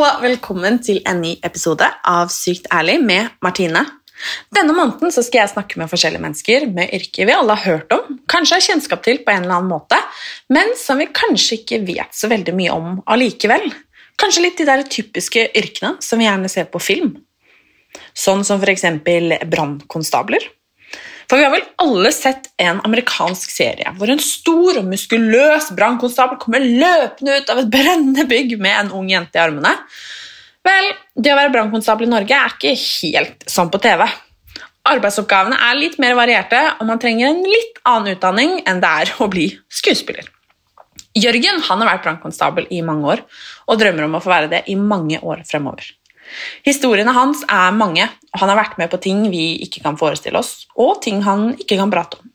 og velkommen til en ny episode av Sykt ærlig med Martine. Denne måneden skal jeg snakke med forskjellige mennesker med yrker vi alle har hørt om, kanskje har kjennskap til på en eller annen måte, men som vi kanskje ikke vet så veldig mye om allikevel. Kanskje litt de der typiske yrkene som vi gjerne ser på film. Sånn som eksempel brannkonstabler. For vi har vel alle sett en amerikansk serie hvor en stor og muskuløs brannkonstabel kommer løpende ut av et brennende bygg med en ung jente i armene. Vel, det å være brannkonstabel i Norge er ikke helt som på TV. Arbeidsoppgavene er litt mer varierte, og man trenger en litt annen utdanning enn det er å bli skuespiller. Jørgen har vært brannkonstabel i mange år, og drømmer om å få være det i mange år fremover. Historiene hans er mange, og han har vært med på ting vi ikke kan forestille oss, og ting han ikke kan prate om.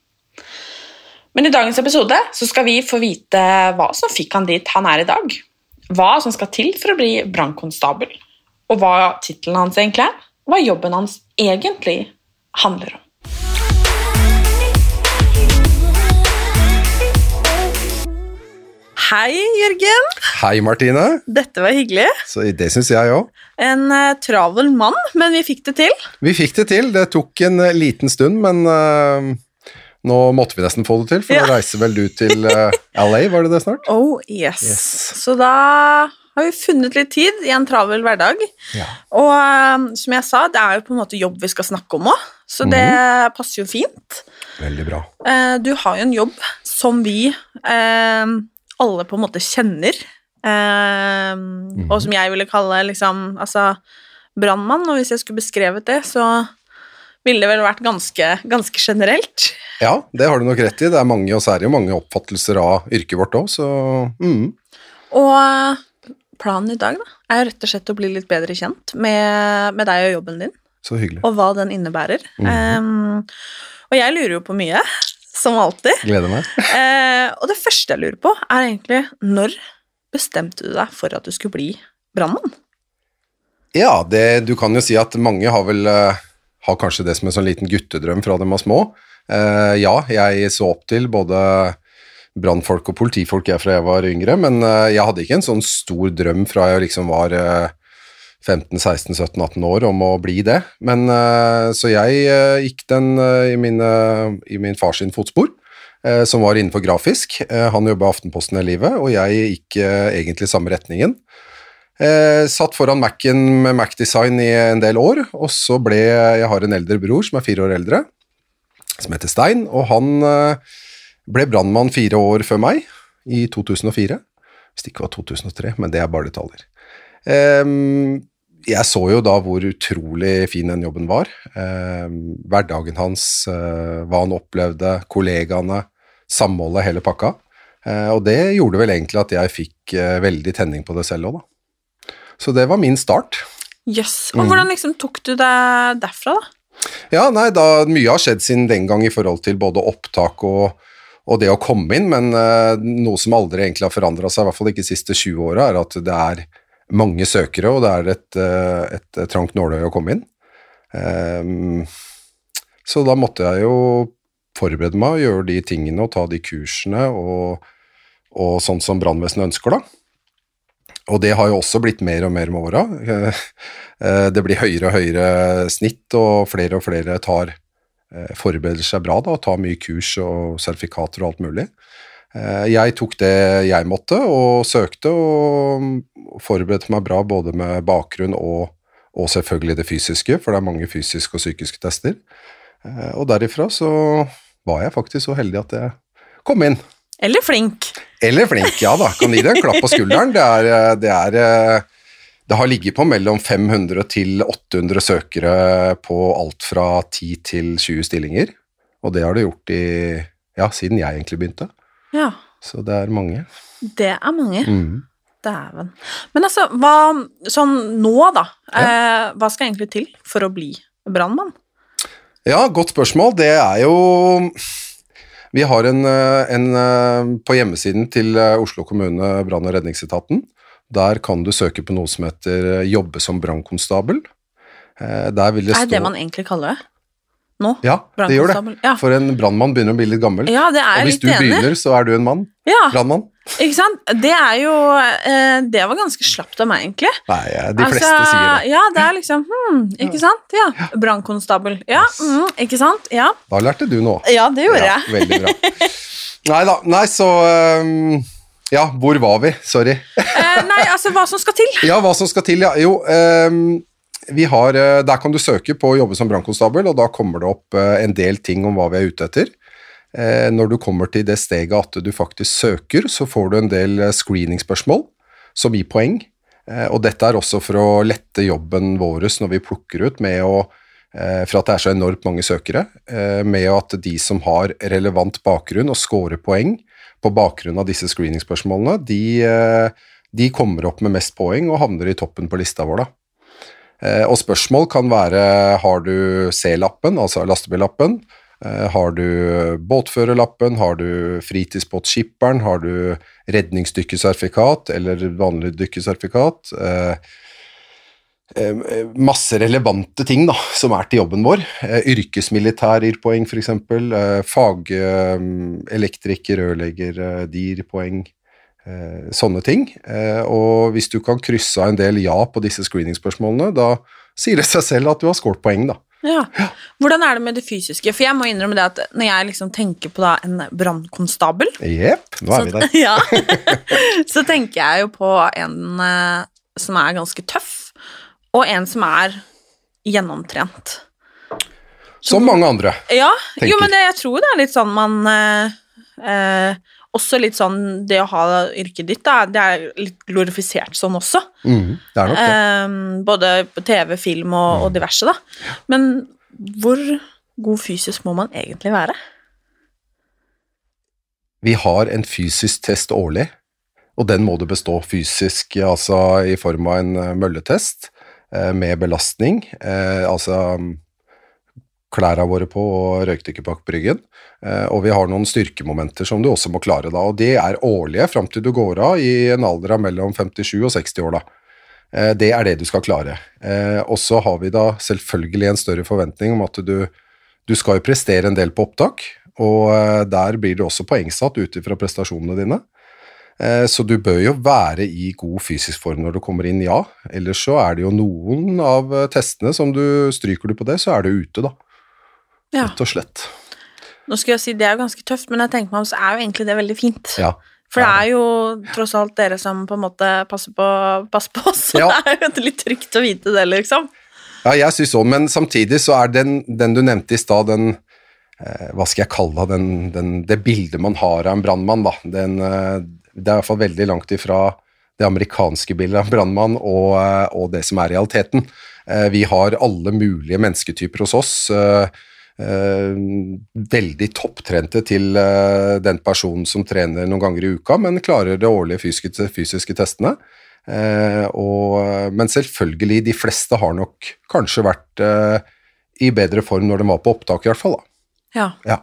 Men i dagens episode så skal vi få vite hva som fikk han dit han er i dag. Hva som skal til for å bli brannkonstabel, og hva tittelen hans egentlig er, og hva jobben hans egentlig handler om. Hei, Jørgen. Hei, Martine. Dette var hyggelig. Så det syns jeg òg. En uh, travel mann, men vi fikk det til. Vi fikk det til. Det tok en uh, liten stund, men uh, nå måtte vi nesten få det til, for Ja. nå reiser vel du til LA, var det det snart? Oh, yes. Yes. Så da har vi funnet litt tid i en travel hverdag. Ja. Og som jeg sa, det er jo på en måte jobb vi skal snakke om òg, så det Mhm. passer jo fint. Veldig bra. Du har jo en jobb som vi alle på en måte kjenner, Mhm. og som jeg ville kalle liksom altså brannmann, og hvis jeg skulle beskrevet det, så ville det vel vært ganske, ganske generelt. Ja, det har du nok rett i. Det er mange, og så er det jo mange oppfattelser av yrket vårt òg, så mm. Og eh, planen i dag da, er rett og slett å bli litt bedre kjent med, med deg og jobben din, Så hyggelig. og hva den innebærer. Mhm. Em, og jeg lurer jo på mye, som alltid. Gleder meg. Eh, og det første jeg lurer på, er egentlig når bestemte du deg for at du skulle bli brannmann? Ja, det, du kan jo si at mange har vel eh, har kanskje det som en sånn liten guttedrøm fra de var små. Uh, ja, jeg så opp til både brannfolk og politifolk jeg fra jeg var yngre, men uh, jeg hadde ikke en sånn stor drøm fra jeg liksom var uh, 15-16-17-18 år om å bli det. Men så jeg gikk den i, mine, i min fars fotspor, som var innenfor grafisk. Eh, han jobba i Aftenposten hele livet, og jeg gikk egentlig egentlig samme retningen. Eh, satt foran Mac-en med Mac-design i en del år, og så ble Jeg har en eldre bror som er fire år eldre, som heter Stein, og han eh, ble brannmann fire år før meg, i 2004. Hvis det ikke var 2003, men det er bare detaljer. Ehm, jeg så jo da hvor utrolig fin den jobben var. Ehm, hverdagen hans, eh, hva han opplevde, kollegaene, samholdet, hele pakka. Eh, og det gjorde vel egentlig at jeg fikk eh, veldig tenning på det selv òg, da. Så det var min start. Jøss. Og Mhm. hvordan liksom tok du deg derfra, da? Ja, nei, da mye har skjedd siden den gang i forhold til både opptak og, og det å komme inn, men uh, noe som aldri egentlig har forandra seg, i hvert fall ikke de siste 20 åra, er at det er mange søkere, og det er et, uh, et trangt nåløye å komme inn. Um, så da måtte jeg jo forberede meg gjøre de tingene og ta de kursene og, og sånn som brannvesenet ønsker, da. Og det har jo også blitt mer og mer med åra. Eh, Det blir høyere og høyere snitt, og flere og flere tar eh, forbereder seg bra da, og tar mye kurs og sertifikater og alt mulig. Eh, jeg tok det jeg måtte, og søkte og forberedte meg bra både med bakgrunn og, og selvfølgelig det fysiske, for det er mange fysiske og psykiske tester. Eh, og derifra så var jeg faktisk så heldig at jeg kom inn. Eller flink. Eller flink, ja da. Kan gi deg en klapp på skulderen. Det, er, eh, det, er, eh, det har ligget på mellom 500 til 800 søkere på alt fra 10 til 20 stillinger. Og det har det gjort i, ja, siden jeg egentlig begynte. Ja, Så det er mange. det er mange. Mm. Dæven. Men altså, hva Sånn nå, da. Eh, hva skal egentlig til for å bli brannmann? Ja, godt spørsmål. Det er jo Vi har en, eh, en eh, på hjemmesiden til eh, Oslo kommune brann- og redningsetaten. Der kan du søke på noe som heter 'jobbe som brannkonstabel'. Der vil det Er det man egentlig kaller det? Nå? Ja, det gjør det. Ja. For en brannmann begynner å bli litt gammel. Ja, det er og jeg hvis litt du enig du begynner, så er du en mann. Ja, Brannmann. Ikke sant? Det er jo eh, Det var ganske slapt av meg, egentlig. Nei, eh, de fleste sier det. Ja, det er liksom hmm, Ikke sant? Ja. Brannkonstabel. Ja, mm, ikke sant? Ja. Da lærte du noe. ja, det gjorde Ja, jeg. veldig bra. Nei da. Nei, så um Ja, hvor var vi? Sorry. Eh, nei, altså, hva som skal til. Ja, hva som skal til, ja. Jo, øhm, vi har øh, Der kan du søke på å jobbe som brannkonstabel, og da kommer det opp øh, en del ting om hva vi er ute etter. Eh, når du kommer til det steget at du faktisk søker, så får du en del eh, screeningspørsmål som gir poeng. Eh, og dette er også for å lette jobben vår når vi plukker ut med å for at det er så enormt mange søkere, med at de som har relevant bakgrunn og scorer poeng på bakgrunn av disse screeningspørsmålene, de, de kommer opp med mest poeng og havner i toppen på lista vår. da. Og spørsmål kan være har du C-lappen, altså lastebillappen, Har du båtførerlappen, har du fritidsbåtskipperen, har du redningsdykkersertifikat eller vanlig dykkersertifikat? Eh, eh, Masse relevante ting da, som er til jobben vår. Eh, Yrkesmilitær irpoeng, f.eks. Fagelektriker, rørlegger, eh, de gir poeng. Eh, Sånne ting. Eh, Og hvis du kan krysse av en del ja på disse screeningspørsmålene, da sier det seg selv at du har scoret poeng, da. Ja. Hvordan er det med det fysiske? For jeg må innrømme det at når jeg liksom tenker på da en brannkonstabel, Jepp, nå er vi der. ja, så tenker jeg jo på en uh, som er ganske tøff, og en som er gjennomtrent. Som mange andre. Ja, Tenker. jo, men det, jeg tror det er litt sånn man uh, eh, Også litt sånn det å ha yrket ditt, da, det er litt glorifisert sånn også. Mm, det er nok det. Eh, både på TV, film og, og diverse, da. Men hvor god fysisk må man egentlig være? Vi har en fysisk test årlig, og den må du bestå fysisk, altså i form av en eh, mølletest eh, med belastning, eh, altså mm, klærne våre på og røykdykkerpakk på ryggen. Eh, Og vi har noen styrkemomenter som du også må klare da, og det er årlige fram til du går av i en alder av mellom 57 og 60 år da. Eh, Det er det du skal klare. Eh, Og så har vi da selvfølgelig en større forventning om at du, du skal jo prestere en del på opptak, og der blir det også poengsatt ut ifra prestasjonene dine. Så du bør jo være i god fysisk form når du kommer inn, ja. Ellers så er det jo noen av testene som du stryker du på det, så er du ute, da. Ja. Rett og slett. Nå skulle jeg si det er jo ganske tøft, men jeg tenker meg om så er jo egentlig det veldig fint. Ja. For det er jo tross alt dere som på en måte passer på, passer på oss, så Ja. det er jo litt trygt å vite det, liksom. Ja, jeg syns òg, men samtidig så er den, den du nevnte i stad, den eh, Hva skal jeg kalle? Den, den, det bildet man har av en brannmann, da. Den, eh, det er i hvert fall veldig langt ifra det amerikanske bildet av brannmann og, eh, og det som er realiteten. Eh, vi har alle mulige mennesketyper hos oss. eh, veldig topptrente til eh, den personen som trener noen ganger i uka, men klarer det årlige fysiske, fysiske testene. Eh, og, men selvfølgelig, de fleste har nok kanskje vært eh, i bedre form når de var på opptak, i hvert fall. Da. Ja. Ja.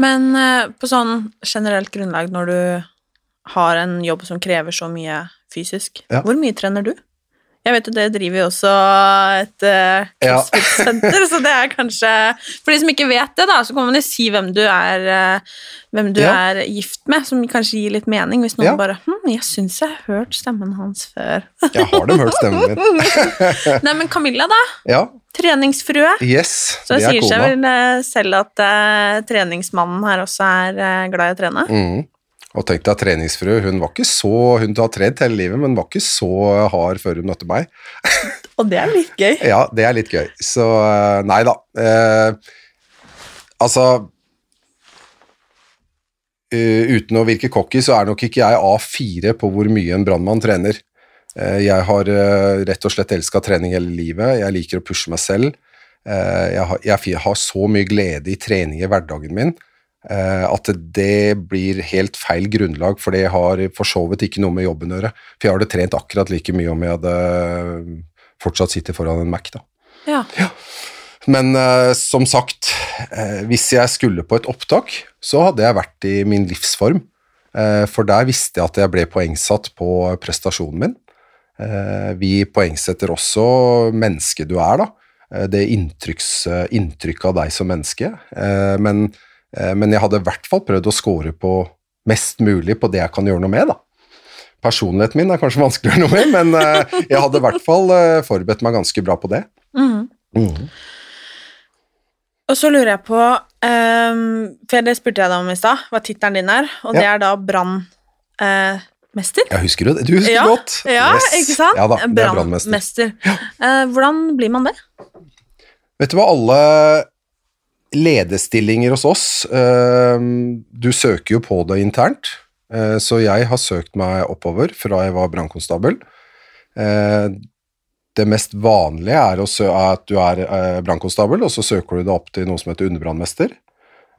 Men eh, på sånn generelt grunnlag, når du har en jobb som krever så mye fysisk, Ja. hvor mye trener du? Jeg vet jo det driver jo også et uh, crossfit-senter, så det er kanskje For de som ikke vet det, da, så kan man jo si hvem du er uh, Hvem du Ja. er gift med, som kanskje gir litt mening, hvis noen Ja. bare hm, 'Jeg syns jeg har hørt stemmen hans før'. Jeg har dem hørt stemmen min. Nei, men Camilla, da? Ja. Treningsfrue. Yes, Så det sier kona. seg vel eh, selv at uh, treningsmannen her også er eh, glad i å trene. Mm. Og tenk deg treningsfrue, hun var ikke så Hun har trent hele livet, men var ikke så hard før hun møtte meg. Og det er litt gøy. Ja, det er litt gøy. Så eh, nei da. Eh, altså eh, Uten å virke cocky, så er nok ikke jeg A4 på hvor mye en brannmann trener. Eh, jeg har rett og slett elska trening hele livet. Jeg liker å pushe meg selv. Jeg, har, jeg har så mye glede i trening i hverdagen min at det blir helt feil grunnlag, for det har for så vidt ikke noe med jobben å gjøre. For jeg hadde trent akkurat like mye om jeg hadde fortsatt sittet foran en Mac, da. Ja. Men uh, som sagt, uh, hvis jeg skulle på et opptak, så hadde jeg vært i min livsform. Uh, for der visste jeg at jeg ble poengsatt på prestasjonen min. Eh, vi poengsetter også mennesket du er, da. Eh, det eh, inntrykket av deg som menneske. Eh, men, eh, men jeg hadde i hvert fall prøvd å score på mest mulig på det jeg kan gjøre noe med, da. Personligheten min er kanskje vanskelig å gjøre noe med, men eh, jeg hadde i hvert fall eh, forberedt meg ganske bra på det. Mm. Mm. Og så lurer jeg på um, For det spurte jeg deg om i stad, hva tittelen din er. Og det Ja. er da brannmester? Jeg husker jo det. Du husker ja, godt. Ja, Yes. ikke sant? Ja da, det er brannmester. Ja. Uh, hvordan blir man det? Vet du hva, alle lederstillinger hos oss eh, Du søker jo på det internt, eh, så jeg har søkt meg oppover fra jeg var brannkonstabel. Eh, det mest vanlige er, at du er eh, brannkonstabel, og så søker du deg opp til noe som heter underbrannmester.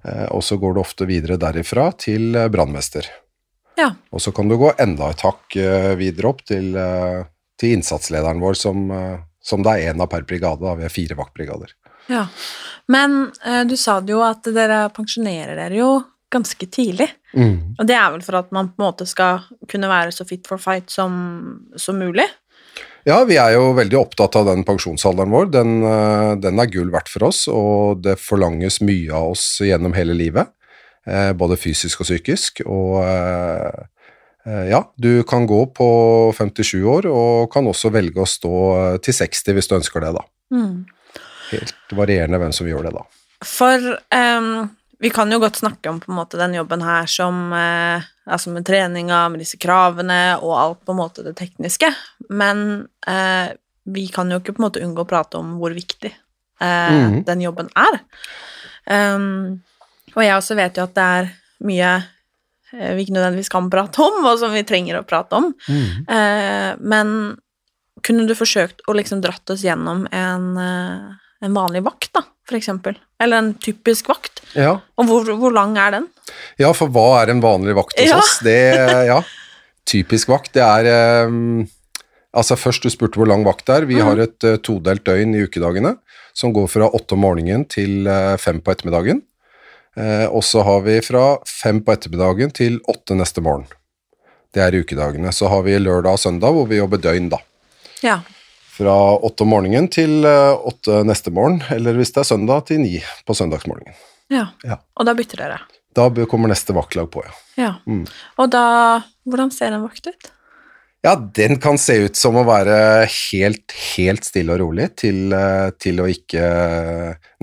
Eh, og så går du ofte videre derifra til brannmester. Ja. Og så kan du gå enda et hakk videre opp til, til innsatslederen vår, som, som det er én av per brigade. Da. Vi er fire vaktbrigader. Ja. Men eh, du sa det jo at dere pensjonerer dere jo ganske tidlig. Og det er vel for at man på en måte skal kunne være så fit for fight som, som mulig? Ja, vi er jo veldig opptatt av den pensjonsalderen vår. Den, eh, den er gull verdt for oss, og det forlanges mye av oss gjennom hele livet. eh, Både fysisk og psykisk. Og eh, eh, ja, du kan gå på 57 år, og kan også velge å stå eh, til 60 hvis du ønsker det, da. Mm. Helt varierende hvem som gjør det, da. For um, vi kan jo godt snakke om på en måte den jobben her som uh, altså med treninga, med disse kravene og alt på en måte det tekniske, men uh, vi kan jo ikke på en måte unngå å prate om hvor viktig uh, mm -hmm. den jobben er. Um, og jeg også vet jo at det er mye vi ikke nødvendigvis kan prate om, og som vi trenger å prate om. Eh, men kunne du forsøkt å liksom dratt oss gjennom en, en vanlig vakt, da, for eksempel? Eller en typisk vakt? Ja. Og hvor, hvor lang er den? Ja, for hva er en vanlig vakt hos Ja. oss? Det, ja, typisk vakt, det er um, Altså, først du spurte hvor lang vakt det er. Vi har et uh, todelt døgn i ukedagene, som går fra åtte om morgenen til uh, fem på ettermiddagen. Uh, og så har vi fra fem på ettermiddagen til åtte neste morgen. Det er ukedagene. Så har vi lørdag og søndag hvor vi jobber døgn, da. Ja. Fra åtte om morgenen til eh, åtte neste morgen, eller hvis det er søndag, til ni på søndagsmorgenen. ja. Ja. Og da bytter dere? Da kommer neste vaktlag på, ja. Ja. Mm. Og da Hvordan ser en vakt ut? Ja, den kan se ut som å være helt, helt stille og rolig til, eh, til å ikke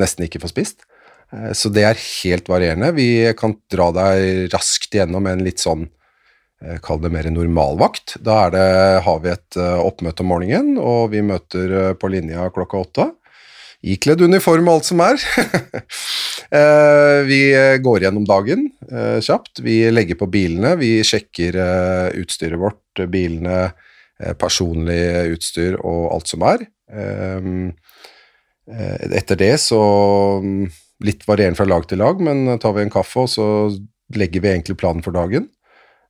nesten ikke få spist. Eh, Så det er helt varierende. Vi kan dra deg raskt gjennom en litt sånn eh, Kall det mer normalvakt. Da det, har vi et eh, oppmøte om morgenen, og vi møter eh, på linja klokka åtte. Ikledd uniform og alt som er. Eh, vi går gjennom dagen eh, kjapt. Vi legger på bilene, vi sjekker eh, utstyret vårt, eh, bilene, eh, personlig utstyr og alt som er. Ehm, eh, etter det så mm, Litt varierende fra lag til lag, men tar vi en kaffe, og så legger vi egentlig planen for dagen.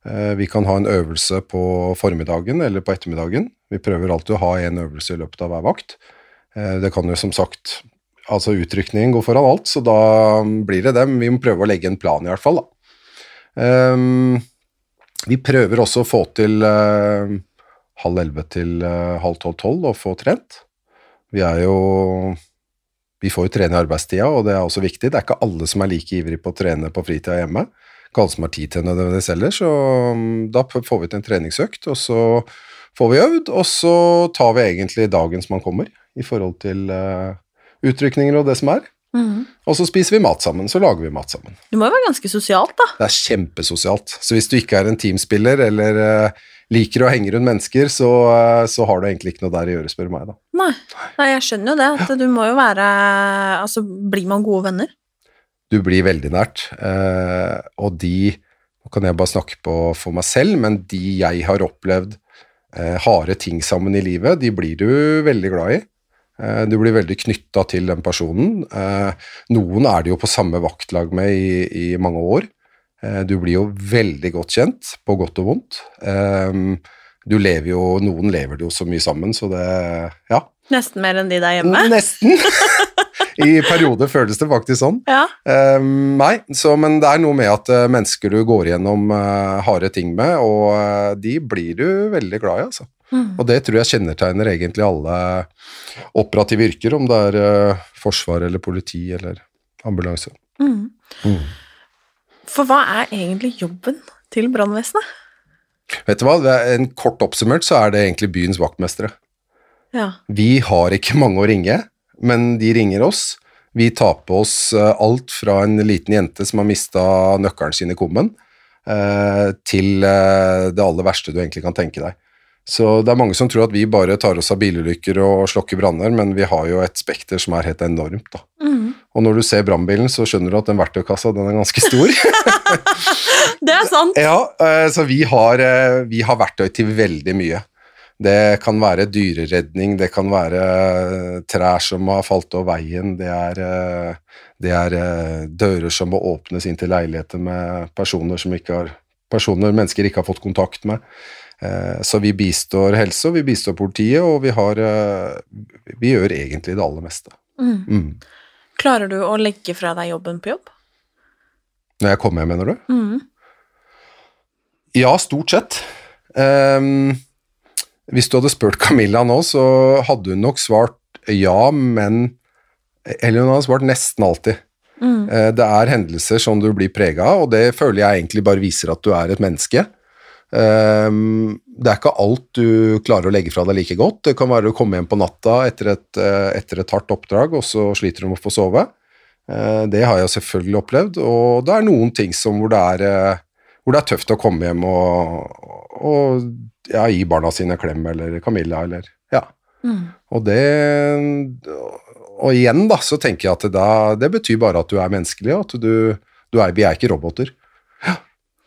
Eh, Vi kan ha en øvelse på formiddagen eller på ettermiddagen. Vi prøver alltid å ha en øvelse i løpet av hver vakt. Eh, Det kan jo som sagt Altså utrykningen går foran alt, så da blir det. Men vi må prøve å legge en plan, i hvert fall. da. Ehm, vi prøver også å få til eh, halv elleve til eh, halv tolv-tolv og få trent. Vi er jo Vi får jo trene i arbeidstida, og det er også viktig. Det er ikke alle som er like ivrig på å trene på fritida hjemme. Ikke alle som har tid til det nødvendigvis heller, så mm, da får vi til en treningsøkt, og så får vi øvd, og så tar vi egentlig dagen som man kommer, i forhold til uh, utrykninger og det som er. Og så spiser vi mat sammen, så lager vi mat sammen. Det må jo være ganske sosialt, da. Det er kjempesosialt. Så hvis du ikke er en teamspiller eller uh, liker å henge rundt mennesker, så, uh, så har du egentlig ikke noe der å gjøre, spør meg, da. Nei. Nei, jeg skjønner jo det. At du må jo være Altså, blir man gode venner? Du blir veldig nært. Eh, og de Nå kan jeg bare snakke på for meg selv, men de jeg har opplevd eh, harde ting sammen i livet, de blir du veldig glad i. Eh, Du blir veldig knytta til den personen. Eh, Noen er det jo på samme vaktlag med i, i mange år. Eh, Du blir jo veldig godt kjent, på godt og vondt. Du lever jo, Noen lever det jo så mye sammen, så det Ja. Nesten mer enn de der hjemme? Nesten. I perioder føles det faktisk sånn. Ja. Um, nei, så, men det er noe med at eh, mennesker du går gjennom uh, harde ting med, og uh, de blir du veldig glad i, altså. Og det tror jeg kjennetegner egentlig alle operative yrker, om det er uh, forsvar eller politi eller ambulanse. For hva er egentlig jobben til brannvesenet? Vet du hva, en kort oppsummert så er det egentlig byens vaktmestere. Ja. Vi har ikke mange å ringe, men de ringer oss. Vi tar på oss eh, alt fra en liten jente som har mista nøkkelen sin i kummen, eh, til eh, det aller verste du egentlig kan tenke deg. Så det er mange som tror at vi bare tar oss av bilulykker og slokker branner, men vi har jo et spekter som er helt enormt, da. Og når du ser brannbilen, så skjønner du at den verktøykassa, den er ganske stor. Det er sant. Ja, så vi har, vi har verktøy til veldig mye. Det kan være dyreredning, det kan være eh, trær som har falt over veien, det er, eh, det er eh, dører som må åpnes inn til leiligheter med personer som ikke har personer mennesker ikke har fått kontakt med. Så vi bistår helse, og vi bistår politiet, og vi har Vi gjør egentlig det aller meste. Mm. Klarer du å legge fra deg jobben på jobb? Når jeg kommer hjem, mener du? Mm. Ja, stort sett. Ehm, hvis du hadde spurt Camilla nå, så hadde hun nok svart ja, men Eller hun hadde svart nesten alltid. Mm. det er hendelser som du blir prega av, og det føler jeg egentlig bare viser at du er et menneske. Ehm, det er ikke alt du klarer å legge fra deg like godt. Det kan være å komme hjem på natta etter et, eh, etter et hardt oppdrag, og så sliter du med å få sove. Eh, Det har jeg selvfølgelig opplevd, og det er noen ting som hvor det er, eh, hvor det er tøft å komme hjem og, og ja, gi barna sine klem, eller Camilla, eller ja. Og det Og igjen, da, så tenker jeg at det, da, det betyr bare at du er menneskelig, og at du, du er, vi er ikke roboter.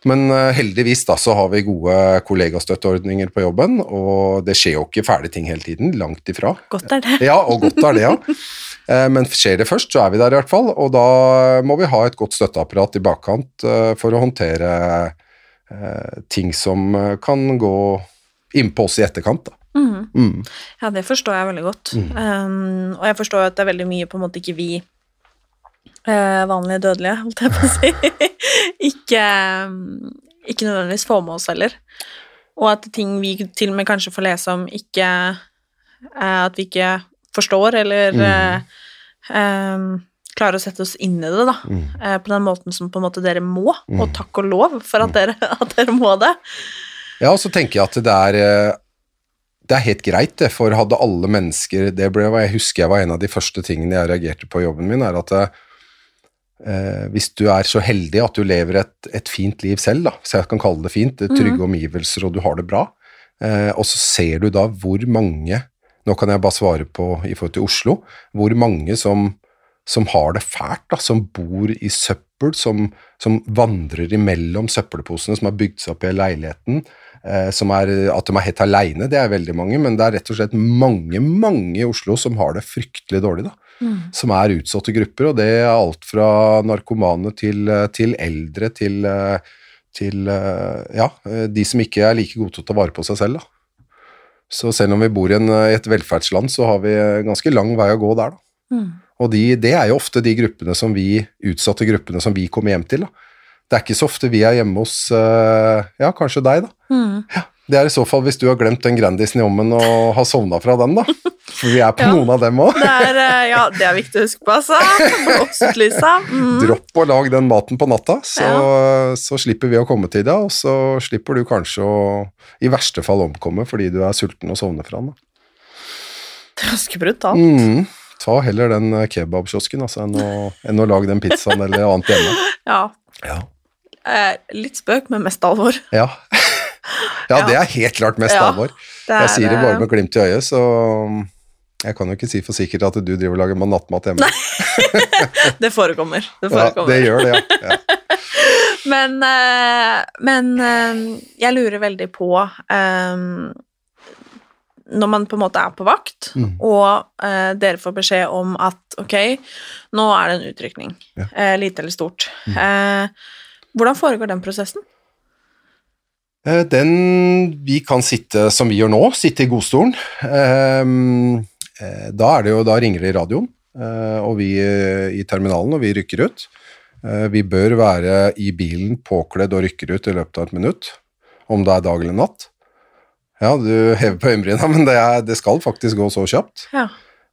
Men eh, heldigvis da, så har vi gode kollegastøtteordninger på jobben, og det skjer jo ikke fæle ting hele tiden, langt ifra. Godt er det. Ja, og godt er det, ja. Eh, Men skjer det først, så er vi der i hvert fall, og da må vi ha et godt støtteapparat i bakkant eh, for å håndtere eh, ting som kan gå innpå oss i etterkant. Da. Mm. Ja, det forstår jeg veldig godt. Um, og jeg forstår at det er veldig mye på en måte ikke vi uh, vanlige dødelige, holdt jeg på å si, ikke, um, ikke nødvendigvis får med oss heller. Og at ting vi til og med kanskje får lese om, ikke uh, At vi ikke forstår, eller eh, um, klarer å sette oss inn i det, da. eh, på den måten som på en måte dere må, og takk og lov for at dere, at dere må det. Ja, og så tenker jeg at det er eh, det er helt greit, det, for hadde alle mennesker Det ble, jeg husker jeg var en av de første tingene jeg reagerte på i jobben min, er at eh, hvis du er så heldig at du lever et, et fint liv selv, da, så jeg kan kalle det fint, trygge omgivelser og du har det bra, eh, og så ser du da hvor mange Nå kan jeg bare svare på i forhold til Oslo, hvor mange som, som har det fælt, da, som bor i søppel, som, som vandrer imellom søppelposene, som har bygd seg opp i leiligheten, eh, som er, at de er helt aleine, det er veldig mange, men det er rett og slett mange, mange i Oslo som har det fryktelig dårlig, da. Som er utsatte grupper, og det er alt fra narkomane til, til eldre til, eh, til eh, ja, eh, de som ikke er like gode til å ta vare på seg selv, da. Så selv om vi bor i, en, i et velferdsland, så har vi ganske lang vei å gå der, da. Og de, det er jo ofte de gruppene som vi, utsatte gruppene som vi kommer hjem til. Da. Det er ikke så ofte vi er hjemme hos eh, ja, kanskje deg, da. Ja, det er i så fall hvis du har glemt den Grandisen i ommen og har sovna fra den, da. For vi er på Ja. noen av dem òg. Eh, ja, det er viktig å huske på, altså. Mm. Dropp å lage den maten på natta, så, så slipper vi å komme til deg, og så slipper du kanskje å i verste fall omkomme fordi du er sulten og sovner fra den. da. Det er ganske brutalt. Mm. Ta heller den eh, kebabkiosken altså, enn, å, enn å lage den pizzaen eller annet hjemme. Ja. Ja. Eh, litt spøk, men mest alvor. Ja. ja, det er helt klart mest Ja, alvor. Jeg sier det bare med glimt i øyet, så jeg kan jo ikke si for sikkert at du driver og lager nattmat hjemme. Det forekommer. Det Ja, det gjør det, ja. ja. Men, eh, men eh, jeg lurer veldig på eh, Når man på en måte er på vakt, Mm. og eh, dere får beskjed om at ok, nå er det en utrykning, Ja. Lite eller stort. Mm. hvordan foregår den prosessen? Eh, Den Vi kan sitte som vi gjør nå, sitte i godstolen. Ehm, eh, Da, er det jo, da ringer det i radioen, eh, og vi i terminalen, og vi rykker ut. Vi bør være i bilen påkledd og rykker ut i løpet av et minutt, om det er dag eller natt. Ja, du hever på øyenbryna, men det, er, det skal faktisk gå så kjapt. Ja.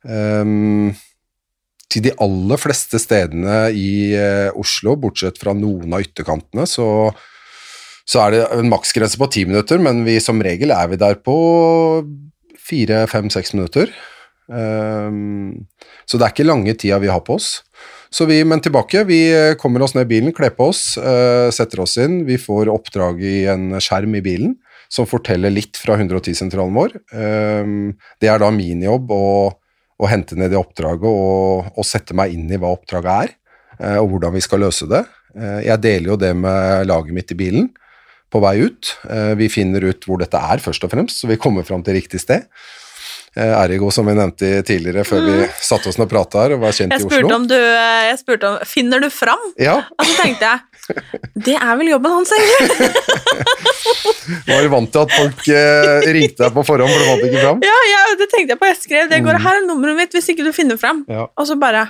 Um, til de aller fleste stedene i Oslo, bortsett fra noen av ytterkantene, så, så er det en maksgrense på ti minutter, men vi, som regel er vi der på fire, fem, seks minutter. Um, så det er ikke lange tida vi har på oss. Så vi, men tilbake, vi kommer oss ned i bilen, kler på oss, uh, setter oss inn. Vi får oppdrag i en skjerm i bilen som forteller litt fra 110-sentralen vår. Um, det er da min jobb å, å hente ned det oppdraget og, og sette meg inn i hva oppdraget er, uh, og hvordan vi skal løse det. Uh, jeg deler jo det med laget mitt i bilen på vei ut. Eh, vi finner ut hvor dette er, først og fremst, så vi kommer fram til riktig sted. Eh, Ergo, som vi nevnte tidligere, før vi satte oss ned og prata her, og var kjent i Oslo. om du eh, jeg spurte om, Finner du fram? Ja, Og så tenkte jeg det er vel jobben hans, egentlig. var vant til at folk eh, ringte deg på forhånd, for du fant ikke fram? Ja, ja, det tenkte jeg på. Jeg skrev det går her er nummeret mitt hvis ikke du finner fram. Ja. Og så bare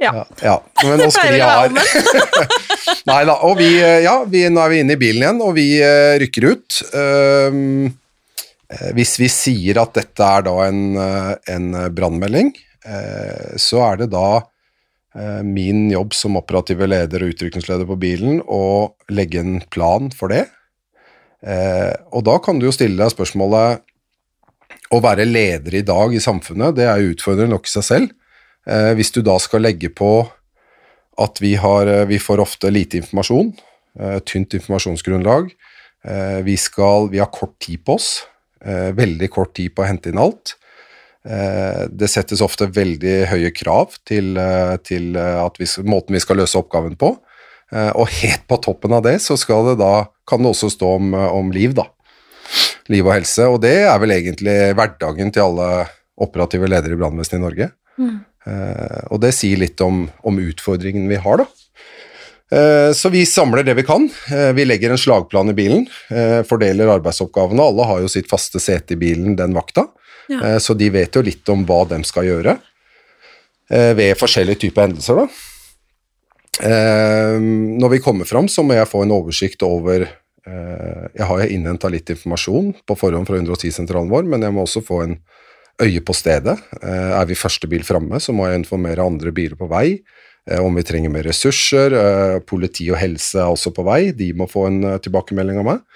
Ja. Ja, ja. Men nå skal vi sklir Nei da, og vi, eh, ja, vi, nå er vi inne i bilen igjen, og vi eh, rykker ut. Ehm, eh, hvis vi sier at dette er da en, en brannmelding, så er det da min jobb som operative leder og utrykningsleder på bilen å legge en plan for det. Og da kan du jo stille deg spørsmålet å være leder i dag i samfunnet, det er utfordrende nok i seg selv. Hvis du da skal legge på at vi, har, eh, vi får ofte lite informasjon, eh, tynt informasjonsgrunnlag, eh, vi, skal, vi har kort tid på oss, veldig kort tid på å hente inn alt. Det settes ofte veldig høye krav til, til vi, måten vi skal løse oppgaven på. Og helt på toppen av det så det da, kan det også stå om, om liv, da. Liv og helse. Og det er vel egentlig hverdagen til alle operative ledere i brannvesenet i Norge. Eh, og det sier litt om, om utfordringen vi har, da. Eh, Så vi samler det vi kan. Eh, Vi legger en slagplan i bilen, eh, fordeler arbeidsoppgavene. Alle har jo sitt faste sete i bilen den vakta, Ja. Eh, så de vet jo litt om hva de skal gjøre eh, ved forskjellige typer hendelser. Da. Eh, Når vi kommer fram, så må jeg få en oversikt over eh, Jeg har innhenta litt informasjon på forhånd fra 110-sentralen vår, men jeg må også få en øye på stedet. Eh, Er vi første bil framme, så må jeg informere andre biler på vei eh, om vi trenger mer ressurser. Eh, Politi og helse er også på vei, de må få en tilbakemelding av meg.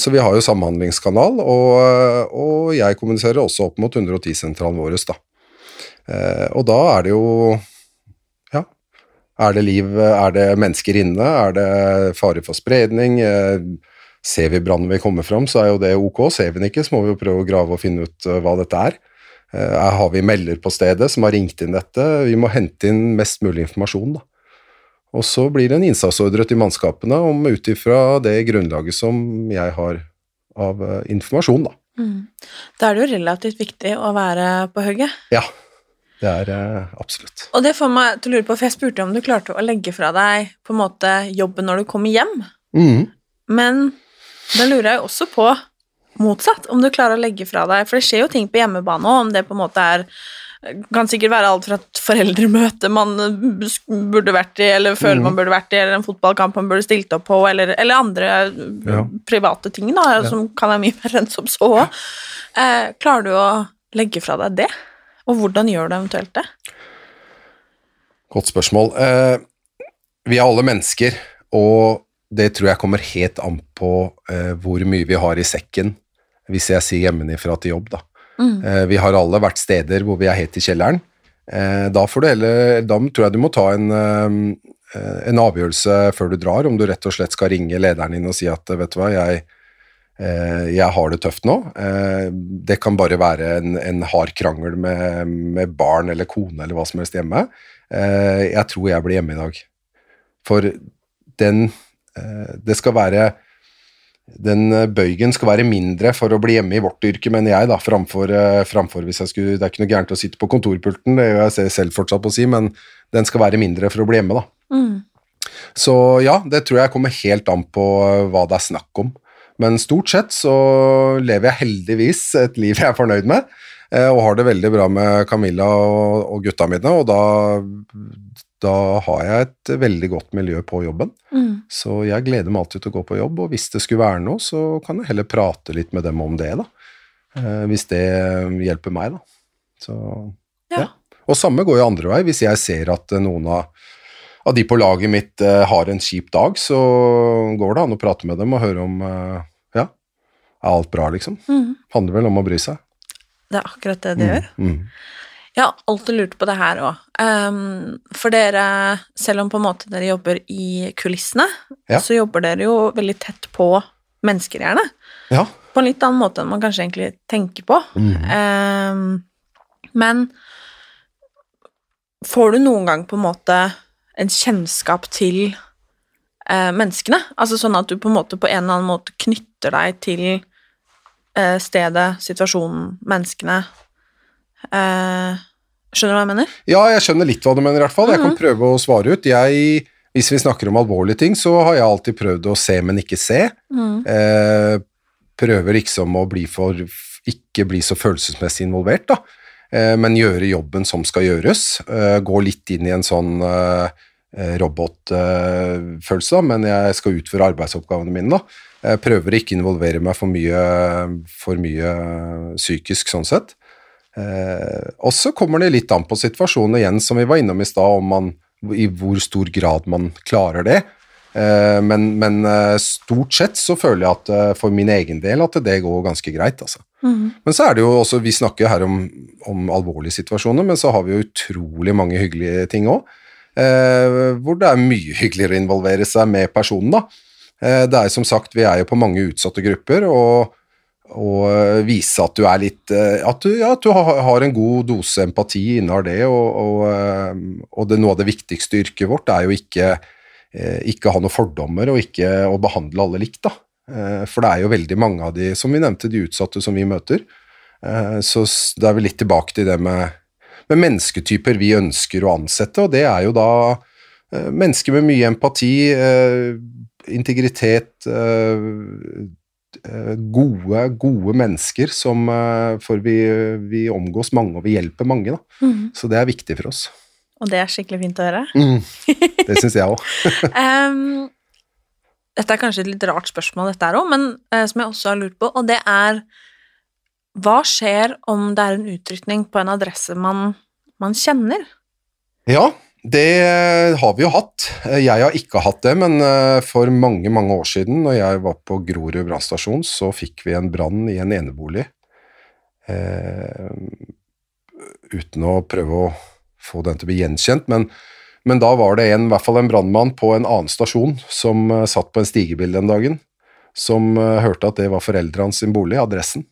Så vi har jo samhandlingskanal, og, og jeg kommuniserer også opp mot 110-sentralen vår. Da. Og da er det jo Ja, er det liv, er det mennesker inne, er det fare for spredning? Ser vi brannen vi kommer fram, så er jo det ok. Ser vi den ikke, så må vi jo prøve å grave og finne ut eh, hva dette er. Eh, Her har vi melder på stedet som har ringt inn dette. Vi må hente inn mest mulig informasjon. da. Og så blir det en innsatsordre til mannskapene om ut ifra det grunnlaget som jeg har av eh, informasjon, da. Da er det jo relativt viktig å være på hugget. Ja, det er absolutt. Og det får meg til å lure på, for jeg spurte om du klarte å legge fra deg på en måte jobben når du kommer hjem, mm. men da lurer jeg jo også på motsatt, om du klarer å legge fra deg, for det skjer jo ting på hjemmebane òg, om det på en måte er kan sikkert være alt fra et foreldremøte man burde vært i, eller føler man burde vært i, eller en fotballkamp man burde stilt opp på, eller, eller andre Ja. private ting da, som kan være mye mer enn som så. Eh, klarer du å legge fra deg det? Og hvordan gjør du eventuelt det? Godt spørsmål. Eh, vi er alle mennesker, og det tror jeg kommer helt an på eh, hvor mye vi har i sekken hvis jeg sier hjemmefra til jobb. Da. Eh, vi har alle vært steder hvor vi er helt i kjelleren. Eh, da, får du heller, da tror jeg du må ta en, eh, en avgjørelse før du drar, om du rett og slett skal ringe lederen din og si at vet du hva, jeg, eh, jeg har det tøft nå. Eh, det kan bare være en, en hard krangel med, med barn eller kone eller hva som helst hjemme. Jeg tror jeg blir hjemme i dag. For den Det skal være den eh, bøygen skal være mindre for å bli hjemme i vårt yrke, mener jeg, da, framfor, eh, framfor hvis jeg skulle Det er ikke noe gærent å sitte på kontorpulten, det gjør jeg selv fortsatt på å si, men den skal være mindre for å bli hjemme, da. Så ja, det tror jeg kommer helt an på eh, hva det er snakk om. Men stort sett så lever jeg heldigvis et liv jeg er fornøyd med, eh, og har det veldig bra med Camilla og, og gutta mine, og da, da har jeg et veldig godt miljø på jobben. Så jeg gleder meg alltid til å gå på jobb, og hvis det skulle være noe, så kan jeg heller prate litt med dem om det, da. Eh, Hvis det hjelper meg, da. Så, Ja. Og samme går jo andre vei. Hvis jeg ser at eh, noen av, av de på laget mitt eh, har en kjip dag, så går det an å prate med dem og høre om Ja, er alt bra, liksom? Handler vel om å bry seg. Det er akkurat det det gjør. Mm. Jeg har alltid lurt på det her òg. for dere, selv om på en måte dere jobber i kulissene, Ja. så jobber dere jo veldig tett på mennesker, gjerne. Ja. På en litt annen måte enn man kanskje egentlig tenker på. Ehm, men får du noen gang på en måte en kjennskap til uh, menneskene? Altså sånn at du på en måte på en eller annen måte knytter deg til uh, stedet, situasjonen, menneskene. Eh, skjønner du hva jeg mener? Ja, jeg skjønner litt hva du mener i hvert fall. Jeg kan prøve å svare ut. Jeg, hvis vi snakker om alvorlige ting, så har jeg alltid prøvd å se, men ikke se. Eh, prøver liksom å bli for, ikke bli så følelsesmessig involvert, da. Eh, men gjøre jobben som skal gjøres. Eh, gå litt inn i en sånn eh, robotfølelse, men jeg skal utføre arbeidsoppgavene mine, da. Jeg prøver ikke involvere meg for mye, for mye psykisk, sånn sett. Eh, og så kommer det litt an på situasjonen igjen, som vi var innom i stad, om man, i hvor stor grad man klarer det. Eh, men men eh, stort sett så føler jeg at eh, for min egen del at det går ganske greit, altså. Men så er det jo også, vi snakker jo her om, om alvorlige situasjoner, men så har vi jo utrolig mange hyggelige ting òg. Eh, hvor det er mye hyggeligere å involvere seg med personen, da. Eh, det er som sagt, vi er jo på mange utsatte grupper, og og eh, vise at du er litt eh, At du, ja, at du har, en god dose empati innar det, og, og, eh, og det, noe av det viktigste yrket vårt er jo ikke ikke ha noen fordommer og ikke å behandle alle likt, da. For det er jo veldig mange av de, som vi nevnte, de utsatte som vi møter. Så det er vi litt tilbake til det med, med mennesketyper vi ønsker å ansette, og det er jo da mennesker med mye empati, integritet, gode, gode mennesker som eh, For vi, vi omgås mange, og vi hjelper mange, da. Så det er viktig for oss. Og det er skikkelig fint å høre. Det syns jeg òg. um, dette er kanskje et litt rart spørsmål, dette her òg, men uh, som jeg også har lurt på, og det er Hva skjer om det er en utrykning på en adresse man, man kjenner? Ja, det har vi jo hatt. Jeg har ikke hatt det, men eh, for mange, mange år siden, når jeg var på Grorud brannstasjon, så fikk vi en brann i en enebolig. Eh, uten å prøve å få den til å bli gjenkjent, men, men da var det en, i hvert fall en brannmann på en annen stasjon som eh, satt på en stigebil den dagen, som eh, hørte at det var foreldrene sin bolig, adressen.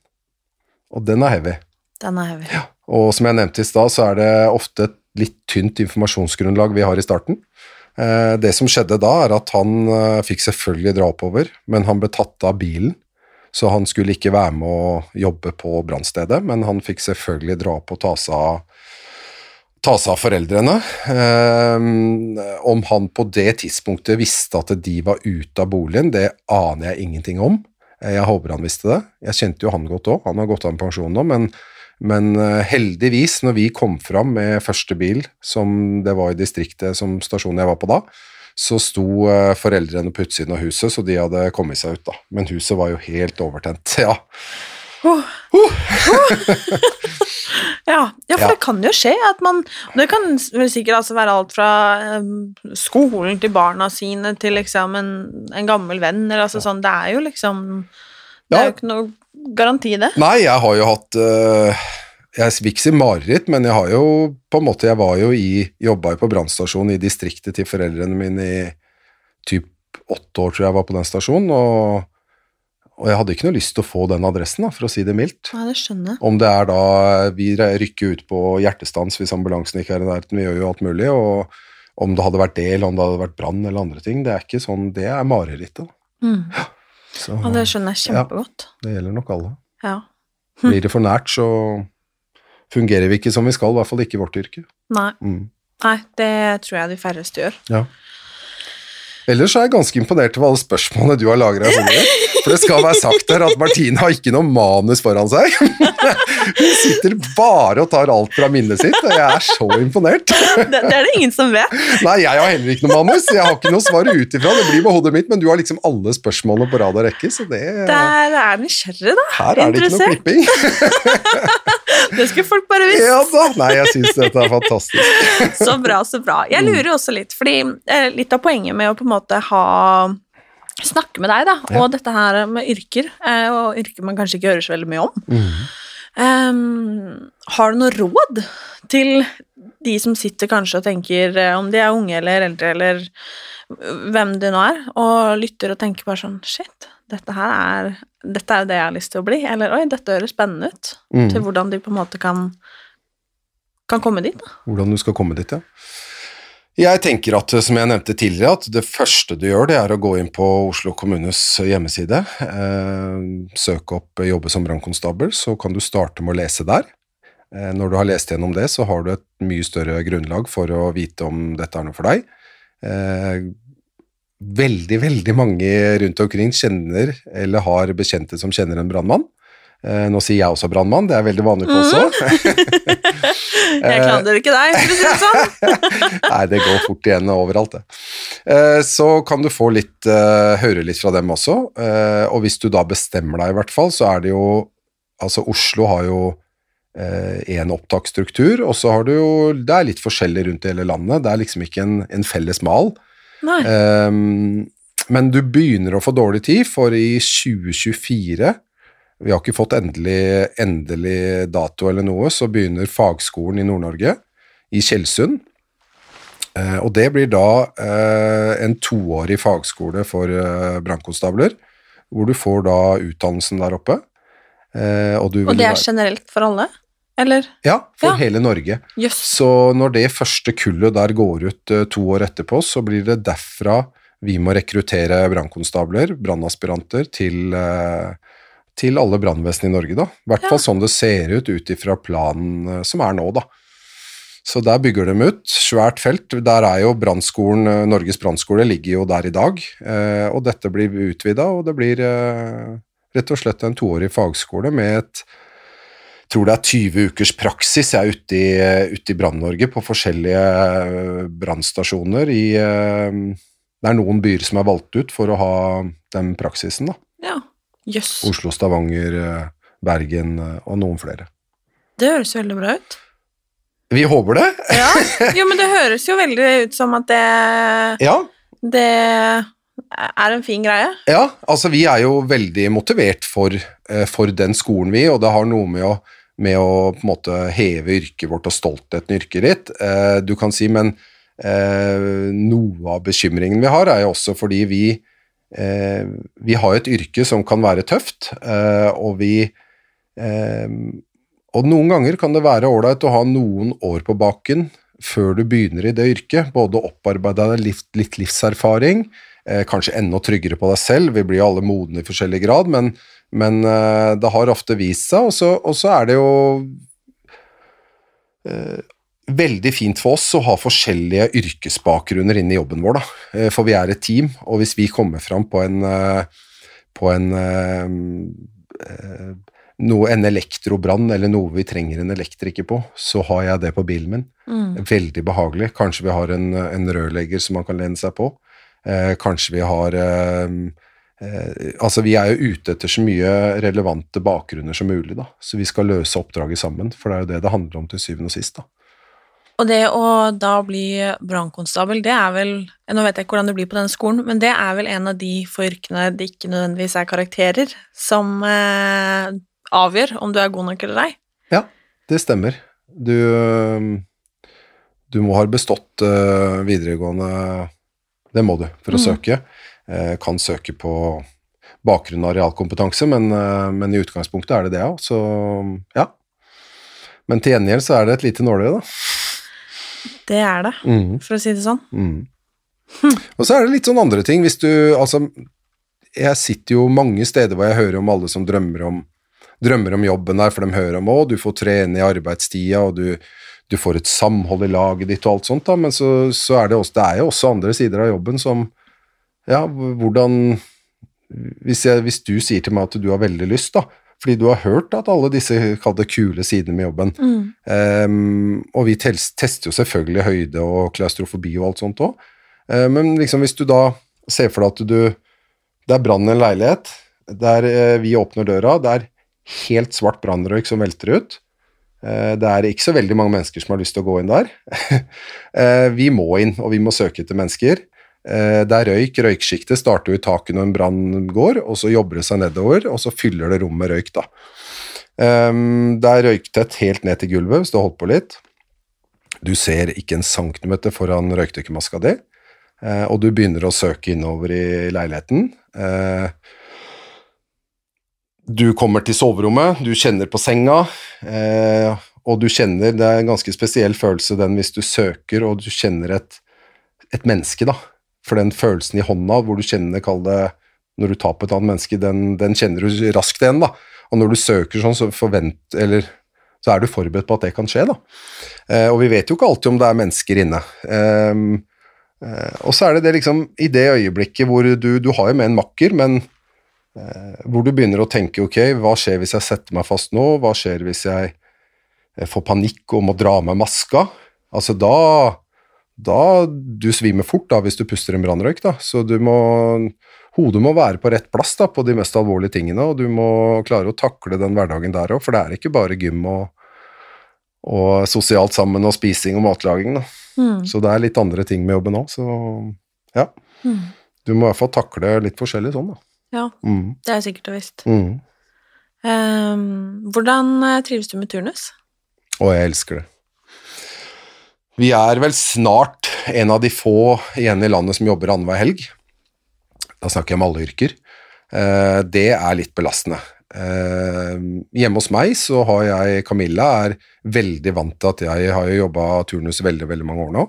Og den er heavy. Den er heavy. Og som jeg nevnte i stad, så er det ofte et litt tynt informasjonsgrunnlag vi har i starten. Eh, Det som skjedde da, er at han eh, fikk selvfølgelig dra oppover, men han ble tatt av bilen, så han skulle ikke være med å jobbe på brannstedet, men han fikk selvfølgelig dra opp og ta seg av, ta seg av foreldrene. Eh, om han på det tidspunktet visste at de var ute av boligen, det aner jeg ingenting om. Jeg håper han visste det. Jeg kjente jo han godt òg, han har gått av med pensjon nå, men men eh, heldigvis, når vi kom fram med første bil, som det var i distriktet som stasjonen jeg var på da, så sto eh, foreldrene på utsiden av huset, så de hadde kommet seg ut, da. Men huset var jo helt overtent, ja. Ja, ja for Ja. det kan jo skje at man Det kan sikkert altså være alt fra skolen til barna sine til liksom en, en gammel venn, eller altså sånn Det er jo liksom Det er jo ikke noe garanti, det. Nei, jeg har jo hatt uh, Jeg vil ikke si mareritt, men jeg har jo på en måte Jeg var jo i Jobba jo på brannstasjonen i distriktet til foreldrene mine i typ åtte år, tror jeg var på den stasjonen, og, og jeg hadde ikke noe lyst til å få den adressen, da, for å si det mildt. Nei, det skjønner jeg. Om det er da vi rykker ut på hjertestans hvis ambulansen ikke er i nærheten, vi gjør jo alt mulig, og om det hadde vært det, eller om det hadde vært brann eller andre ting, det er ikke sånn, det er marerittet. Mm. Så Ja, det skjønner jeg kjempegodt. det gjelder nok alle. Ja. Blir det for nært, så fungerer vi ikke som vi skal, i hvert fall ikke i vårt yrke. Nei. Mm. Nei, det tror jeg de færreste gjør. Ja. Ellers er jeg ganske imponert over alle spørsmålene du har lagra. For det skal være sagt her at Martine har ikke noe manus foran seg. Hun sitter bare og tar alt fra minnet sitt, og jeg er så imponert. Det, det er det ingen som vet. Nei, jeg har heller ikke noe manus. Jeg har ikke noe svar ut ifra. Det blir med hodet mitt, men du har liksom alle spørsmålene på rad og rekke, så det Der er nysgjerrig, da. Her er det ikke noe klipping. Det skulle folk bare visst. Ja da. Nei, jeg syns dette er fantastisk. Så bra, så bra. Jeg lurer også litt, fordi eh, litt av poenget med å på en måte ha Snakke med deg, da, Ja. og dette her med yrker, eh, og yrker man kanskje ikke hører så veldig mye om. Mm. Um, har du noe råd til de som sitter kanskje og tenker, eh, om de er unge eller eldre, eller hvem de nå er, og lytter og tenker bare sånn Shit, dette her er dette er jo det jeg har lyst til å bli, eller oi, dette høres spennende ut. mm. Til hvordan de på en måte kan, kan komme dit, da. Hvordan du skal komme dit, ja. Jeg tenker at, som jeg nevnte tidligere, at det første du gjør, det er å gå inn på Oslo kommunes hjemmeside. Eh, søke opp eh, 'jobbe som brannkonstabel', så kan du starte med å lese der. Eh, når du har lest gjennom det, så har du et mye større grunnlag for å vite om dette er noe for deg. Veldig, veldig mange rundt omkring kjenner eller har bekjente som kjenner en brannmann. Eh, nå sier jeg også brannmann, det er veldig vanlig på også. Jeg klandrer ikke deg, for å si det sånn. Nei, det går fort igjen overalt, det. Eh, Så kan du få litt, eh, høre litt fra dem også, og hvis du da bestemmer deg i hvert fall, så er det jo Altså, Oslo har jo én opptaksstruktur, og så har du jo Det er litt forskjellig rundt i hele landet, det er liksom ikke en, en felles mal. Ehm, men du begynner å få dårlig tid, for i 2024 Vi har ikke fått endelig, endelig dato eller noe, så begynner fagskolen i Nord-Norge, i Tjeldsund. Eh, og det blir da eh, en toårig fagskole for eh, brannkonstabler, hvor du får da utdannelsen der oppe. Eh, og, du Og det er være- generelt for alle? Eller? Ja, for Ja. hele Norge. Yes. Så når det første kullet der går ut eh, to år etterpå, så blir det derfra vi må rekruttere brannkonstabler, brannaspiranter, til, eh, til alle brannvesen i Norge, da. I hvert fall sånn det ser ut ut ifra planen eh, som er nå, da. Så der bygger de ut. Svært felt. Der er jo brannskolen, Norges brannskole ligger jo der i dag. Og dette blir utvida, og det blir rett og slett en toårig fagskole med et tror det er 20 ukers praksis jeg er ute i, ute i Brann-Norge på forskjellige eh, brannstasjoner i eh, Det er noen byer som er valgt ut for å ha den praksisen, da. Ja. Jøss. Oslo, Stavanger, eh, Bergen og noen flere. Det høres veldig bra ut. Vi håper det. Ja. Jo, men det høres jo veldig ut som at det, Ja, det er en fin greie. ja, altså vi er jo veldig motivert for, for den skolen vi, og det har noe med å, med å på en måte heve yrket vårt og stoltheten i yrket ditt. Eh, du kan si, men eh, noe av bekymringen vi har, er jo også fordi vi eh, vi har et yrke som kan være tøft, eh, og vi eh, Og noen ganger kan det være ålreit å ha noen år på baken før du begynner i det yrket. Både opparbeide deg litt, litt livserfaring, kanskje enda tryggere på deg selv. Vi blir jo alle modne i forskjellig grad, men, men uh, det har ofte vist seg. Og så, er det jo uh, veldig fint for oss å ha forskjellige yrkesbakgrunner inne i jobben vår, da. Eh, For vi er et team, og hvis vi kommer fram på en, på en noe, en elektrobrann eller noe vi trenger en elektriker på, så har jeg det på bilen min. Veldig behagelig. Kanskje vi har en, en rørlegger som man kan lene seg på. Eh, kanskje vi har eh, Altså, vi er jo ute etter så mye relevante bakgrunner som mulig, da. Så vi skal løse oppdraget sammen, for det er jo det det handler om til syvende og sist, da. Og det å da bli brannkonstabel, det er vel Nå vet jeg ikke hvordan det blir på denne skolen, men det er vel en av de få yrkene det ikke nødvendigvis er karakterer som eh, avgjør om du er god nok eller ei. Ja, det stemmer. Du, du må ha bestått uh, videregående Det må du for å Mm. søke. Eh, kan søke på bakgrunn av realkompetanse, men, eh, men i utgangspunktet er det det òg, så ja. Men til gjengjeld så er det et lite nåløye, da. Det er det, mm. for å si det sånn. Mm. Og så er det litt sånn andre ting, hvis du Altså, jeg sitter jo mange steder hvor jeg hører om alle som drømmer om drømmer om jobben der, for de hører om òg. du får trene i arbeidstida, og du, du får et samhold i laget ditt og alt sånt, da, men så, så er det også, det er jo også andre sider av jobben som Ja, hvordan hvis, jeg, hvis du sier til meg at du har veldig lyst, da, fordi du har hørt at alle disse kall kule sidene med jobben, Ehm, og vi tester jo selvfølgelig høyde og klaustrofobi og alt sånt òg. men liksom hvis du da ser for deg at du Det er brann i en leilighet, der eh, vi åpner døra, det er helt svart brannrøyk som velter ut. Eh, det er ikke så veldig mange mennesker som har lyst til å gå inn der. Eh, vi må inn, og vi må søke etter mennesker. Eh, det er røyk. Røyksjiktet starter jo i taket når en brann går, og så jobber det seg nedover, og så fyller det rommet med røyk, da. Um, det er røyktett helt ned til gulvet hvis du har holdt på litt. Du ser ikke en centimeter foran røykdykkermaska di, eh, og du begynner å søke innover i leiligheten. Eh, du kommer til soverommet, du kjenner på senga, og du kjenner Det er en ganske spesiell følelse den hvis du søker og du kjenner et, et menneske, da. For den følelsen i hånda hvor du kjenner, kall det når du tar på et annet menneske, den, den kjenner du raskt igjen, da. Og når du søker sånn, så forvent... Eller så er du forberedt på at det kan skje, da. Eh, og vi vet jo ikke alltid om det er mennesker inne. Ehm, eh, og så er det det liksom i det øyeblikket hvor du, du har jo med en makker, men eh, hvor du begynner å tenke ok, hva skjer hvis jeg setter meg fast nå, hva skjer hvis jeg eh, får panikk og må dra av meg maska? Altså da da du svimer fort da hvis du puster en brannrøyk, da. Så du må Hodet må være på rett plass da, på de mest alvorlige tingene, og du må klare å takle den hverdagen der òg, for det er ikke bare gym og, og sosialt sammen og spising og matlaging, da. Mm. Så det er litt andre ting med jobben òg, så ja. Mm. Du må i hvert fall takle litt forskjellig sånn, da. Ja, Mm. det er sikkert og visst. Mm. Ehm, hvordan eh, trives du med turnus? Å, jeg elsker det. Vi er vel snart en av de få igjen i landet som jobber annenhver helg. Da snakker jeg om alle yrker. Eh, det er litt belastende. Eh, hjemme hos meg så har jeg Camilla er veldig vant til at jeg har jobba turnus veldig, veldig mange år nå.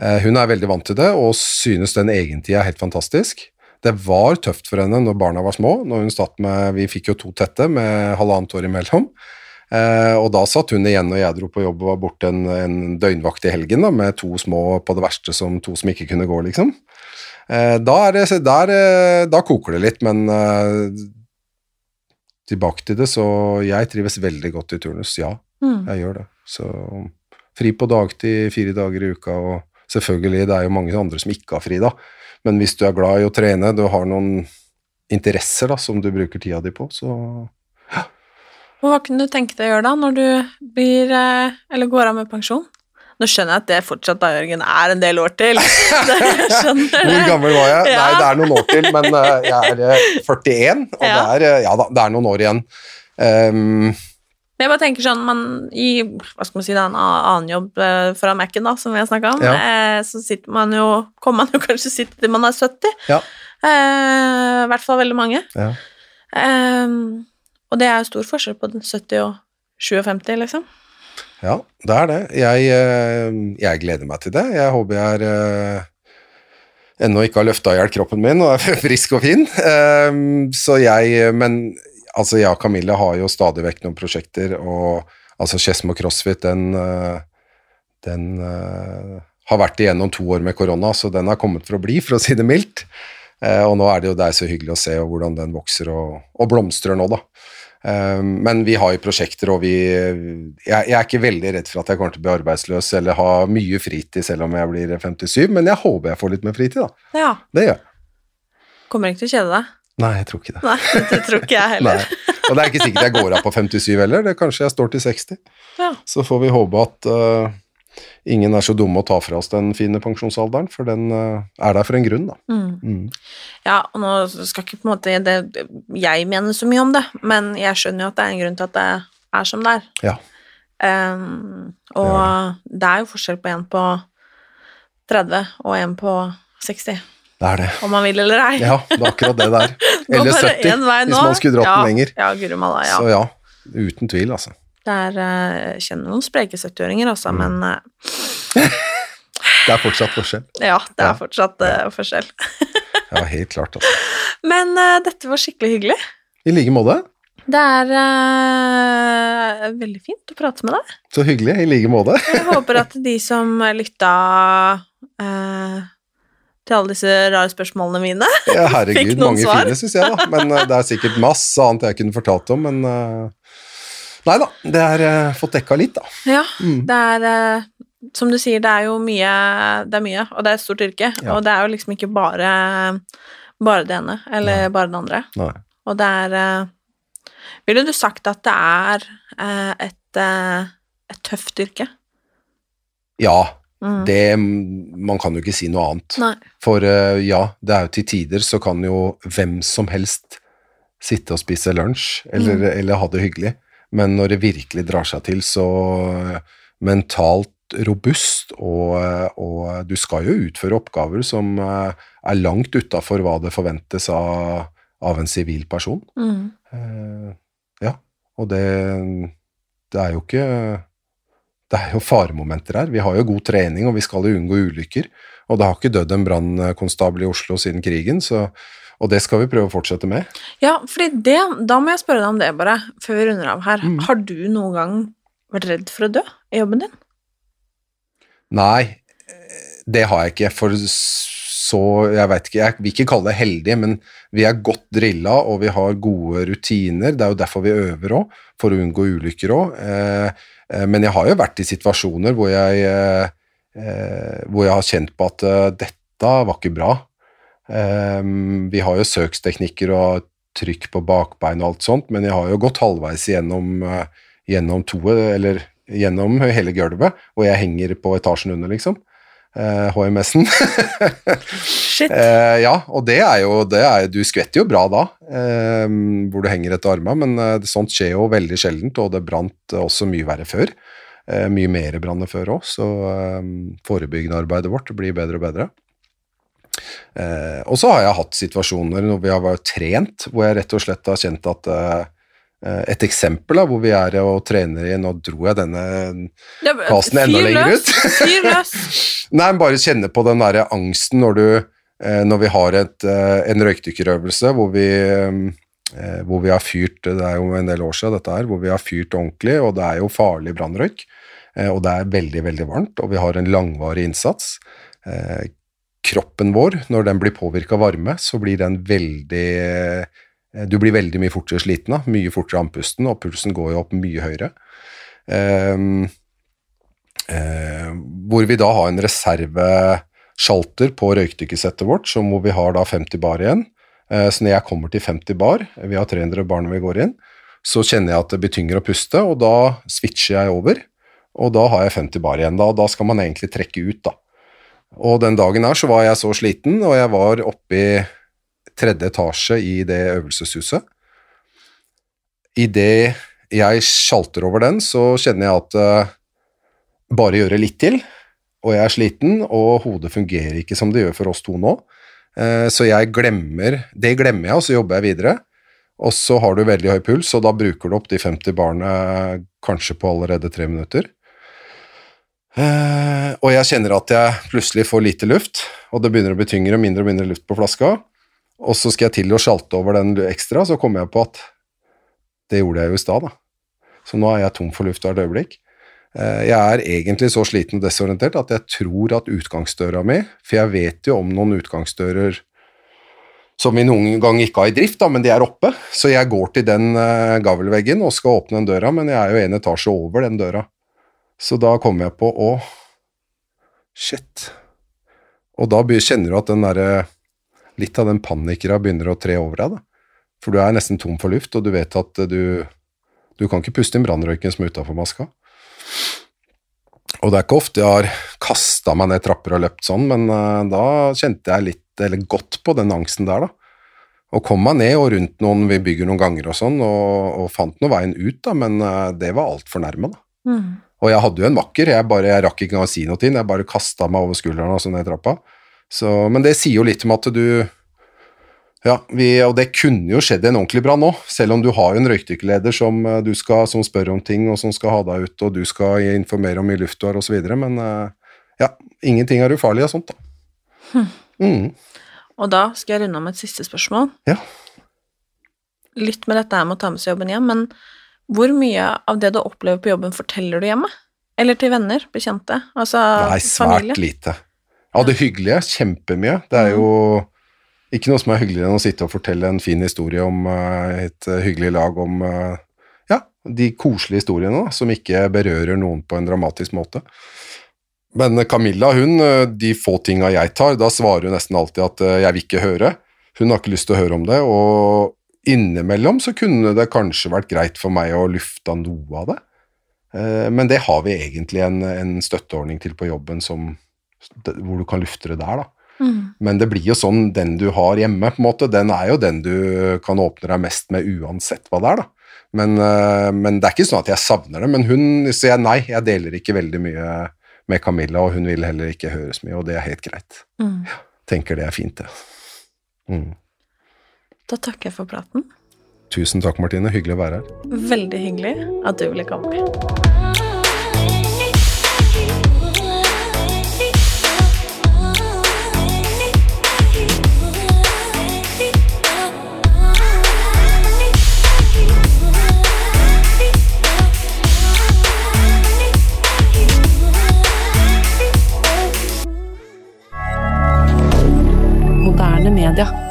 Eh, hun er veldig vant til det og synes den egentida er helt fantastisk. Det var tøft for henne når barna var små. Når hun satt med, Vi fikk jo to tette med halvannet år imellom. Eh, og da satt hun igjen og jeg dro på jobb og var borte en, en døgnvakt i helgen da, med to små på det verste som to som ikke kunne gå, liksom. Eh, da, er det, der, da koker det litt, men eh, tilbake til det, så jeg trives veldig godt i turnus, ja. Mm. Jeg gjør det. Så fri på dagtid fire dager i uka, og selvfølgelig, det er jo mange andre som ikke har fri, da. Men hvis du er glad i å trene, du har noen interesser da, som du bruker tida di på, så Og hva kunne du tenke deg å gjøre da, når du blir, eh, eller går av med pensjon? Nå skjønner jeg at det fortsatt da, Jørgen, er en del år til. Hvor gammel var jeg? Ja. Nei, det er noen år til, men eh, jeg er eh, 41, og Ja. det er, eh, ja det er noen år igjen. Um, Men jeg bare tenker sånn, man i hva skal man si, da, en annen jobb eh, fra Mac-en, da, som vi har snakka om, Ja. eh, så sitter man jo Kommer man jo kanskje sitte til man er 70. Ja. Eh, I hvert fall veldig mange. ja. Eh, og det er jo stor forskjell på den 70 og 57, liksom. ja, det er det. Jeg, eh, jeg gleder meg til det. Jeg håper jeg er eh, ennå ikke har løfta i hjel kroppen min og er frisk og fin. Um, så jeg Men altså, jeg og Camilla har jo stadig vekk noen prosjekter, og altså Skedsmo CrossFit, den, eh, den har vært igjennom to år med korona, så den har kommet for å bli, for å si det mildt. Og nå er det jo er så hyggelig å se hvordan den vokser og, og blomstrer nå, da. Eh, men vi har jo prosjekter, og vi jeg er ikke veldig redd for at jeg kommer til å bli arbeidsløs eller ha mye fritid selv om jeg blir 57, men jeg håper jeg får litt mer fritid, da. Ja. Det gjør jeg. Kommer ikke til å kjede deg. Nei, jeg tror ikke det. Nei, det tror ikke jeg heller. Og det er ikke sikkert jeg går av på 57 heller, det kanskje jeg står til 60. Ja. Så får vi håpe at, uh, ingen er så dumme å ta fra oss den fine pensjonsalderen, for den eh, er der for en grunn, da. Mm. Ja, og nå skal ikke på en måte det, jeg mene så mye om det, men jeg skjønner jo at det er en grunn til at det er som det er. Ja. Um, og det er jo forskjell på en på 30 og en på 60, Det er det. om man vil eller ei. Ja, det er akkurat det der. Eller 70, hvis man skulle dratt ja, den lenger. Ja, Gurumala, ja. Så ja, uten tvil, altså. Er, eh, jeg kjenner noen spreke 70-åringer også, Mm. men uh, Det er fortsatt forskjell. ja, det er Ja. fortsatt uh, forskjell. Ja, helt klart, altså. Men uh, dette var skikkelig hyggelig. I like måte. Det er veldig fint å prate med deg. Så hyggelig. I like måte. Jeg håper at de som lytta til alle disse rare spørsmålene mine Ja, Fikk herregud, noen mange svar? fine, syns jeg, da. Men det er sikkert masse annet jeg kunne fortalt om, men Nei da, det er uh, fått dekka litt, da. Ja, Mm. det er uh, Som du sier, det er jo mye Det er mye, og det er et stort yrke. Ja. Og det er jo liksom ikke bare bare det ene eller bare det andre. Nei. Og det er uh, Ville du sagt at det er et, et tøft yrke? Ja, Mm. det Man kan jo ikke si noe annet. Nei. For ja, det er jo til tider så kan jo hvem som helst sitte og spise lunsj, eller, Mm. eller ha det hyggelig. Men når det virkelig drar seg til, så eh, mentalt robust, og, eh, og du skal jo utføre oppgaver som eh, er langt utafor hva det forventes av, av en sivil person. Mm. Eh, ja, og det, det er jo ikke Det er jo faremomenter her. Vi har jo god trening, og vi skal jo unngå ulykker. Og det har ikke dødd en brannkonstabel i Oslo siden krigen, så, og det skal vi prøve å fortsette med. Ja, fordi det Da må jeg spørre deg om det, bare, før vi runder av her. Mm. Har du noen gang vært redd for å dø i jobben din? Nei, det har jeg ikke, for så Jeg vet ikke, jeg vil ikke kalle det heldig, men vi er godt drilla, og vi har gode rutiner. Det er jo derfor vi øver òg, for å unngå ulykker òg. Eh, eh, men jeg har jo vært i situasjoner hvor jeg, eh, hvor jeg har kjent på at dette var ikke bra. Eh, vi har jo søksteknikker og trykk på bakbein og alt sånt, men jeg har jo gått halvveis gjennom, eh, gjennom toet, eller gjennom hele gulvet, og jeg henger på etasjen under, liksom. Eh, HMS-en. Shit. Eh, ja, og det er jo det er, Du skvetter jo bra da, eh, hvor du henger etter armene, men sånt skjer jo veldig sjeldent, og det brant også mye verre før. Mye mer brann før òg, så eh, forebyggende arbeidet vårt blir bedre og bedre. Eh, og så har jeg hatt situasjoner når vi har vært trent, hvor jeg rett og slett har kjent at eh, et eksempel da, hvor vi er og trener i Nå dro jeg denne Ja, enda lenger ut. Nei, men bare kjenne på den derre angsten når du eh, Når vi har et, en røykdykkerøvelse hvor vi hvor vi har fyrt Det er jo en del år siden dette her, hvor vi har fyrt ordentlig, og det er jo farlig brannrøyk. Og det er veldig, veldig varmt, og vi har en langvarig innsats. Kroppen vår, når den blir påvirka av varme, så blir den veldig eh, Du blir veldig mye fortere sliten av, mye fortere andpusten, og pulsen går jo opp mye høyere. Um, uh, hvor vi da har en reservesjalter på røykdykkersettet vårt, som hvor vi har da 50 bar igjen. Uh, så når jeg kommer til 50 bar, vi har 300 bar når vi går inn, så kjenner jeg at det blir tyngre å puste, og da switcher jeg over. Og da har jeg 50 bar igjen. Da, da skal man egentlig trekke ut, da. Og den dagen her så var jeg så sliten, og jeg var oppe i tredje etasje i det øvelseshuset. Idet jeg sjalter over den, så kjenner jeg at uh, bare gjøre litt til, og jeg er sliten, og hodet fungerer ikke som det gjør for oss to nå. Uh, så jeg glemmer Det glemmer jeg, og så jobber jeg videre. Og så har du veldig høy puls, og da bruker du opp de 50 barna kanskje på allerede tre minutter. Eh, og jeg kjenner at jeg plutselig får lite luft, og det begynner å bli tyngre og mindre og mindre luft på flaska. Og så skal jeg til å sjalte over den ekstra, så kommer jeg på at det gjorde jeg jo i stad, da. Så nå er jeg tom for luft hvert øyeblikk. Eh, Jeg er egentlig så sliten og desorientert at jeg tror at utgangsdøra mi For jeg vet jo om noen utgangsdører som vi noen gang ikke har i drift, da, men de er oppe. Så jeg går til den uh, gavelveggen og skal åpne den døra, men jeg er jo en etasje over den døra. Så da kom jeg på å Shit. Og da kjenner du at den der, Litt av den panikera begynner å tre over deg, da. For du er nesten tom for luft, og du vet at eh, du Du kan ikke puste inn brannrøyken som er utafor maska. Og det er ikke ofte jeg har kasta meg ned trapper og løpt sånn, men eh, da kjente jeg litt, eller godt på den angsten der, da. Og kom meg ned og rundt noen, vi bygger noen ganger og sånn, og, og fant nå veien ut, da, men eh, det var altfor nærme, da. Mm. Og jeg hadde jo en makker, jeg, bare, jeg rakk ikke engang å si noe til den, jeg bare kasta meg over skulderen og så ned trappa. Så, men det sier jo litt om at du Ja, vi, og det kunne jo skjedd en ordentlig brann nå, selv om du har jo en røykdykkerleder som, eh, du skal, som spør om ting, og som skal ha deg ut, og du skal informere om i luft og så videre, men eh, ja, ingenting er ufarlig av sånt, da. Mm, Og da skal jeg runde med et siste spørsmål. ja. Litt med dette her med å ta med seg jobben hjem, men hvor mye av det du opplever på jobben, forteller du hjemme? Eller til venner, bekjente? Altså Nei, svært familie? lite. Ja, det hyggelige, kjempemye. Det er jo ikke noe som er hyggeligere enn å sitte og fortelle en fin historie om eh, et eh, hyggelig lag, om eh, ja, de koselige historiene da, som ikke berører noen på en dramatisk måte. Men Camilla, hun, de få tinga jeg tar, da svarer hun nesten alltid at jeg vil ikke høre. Hun har ikke lyst til å høre om det, og innimellom så kunne det kanskje vært greit for meg å lufte noe av det. Eh, Men det har vi egentlig en, en støtteordning til på jobben som, hvor du kan lufte det der, da. Mm. Men det blir jo sånn, den du har hjemme, på en måte, den er jo den du kan åpne deg mest med uansett hva det er, da. Men, eh, men det er ikke sånn at jeg savner det. Men hun sier nei, jeg deler ikke veldig mye med Camilla, og hun vil heller ikke høres mye, og det er helt greit. Mm. Tenker det er fint, det. Mm. Da takker jeg for praten. Tusen takk, Martine. Hyggelig å være her. Veldig hyggelig at du ville komme. D'accord.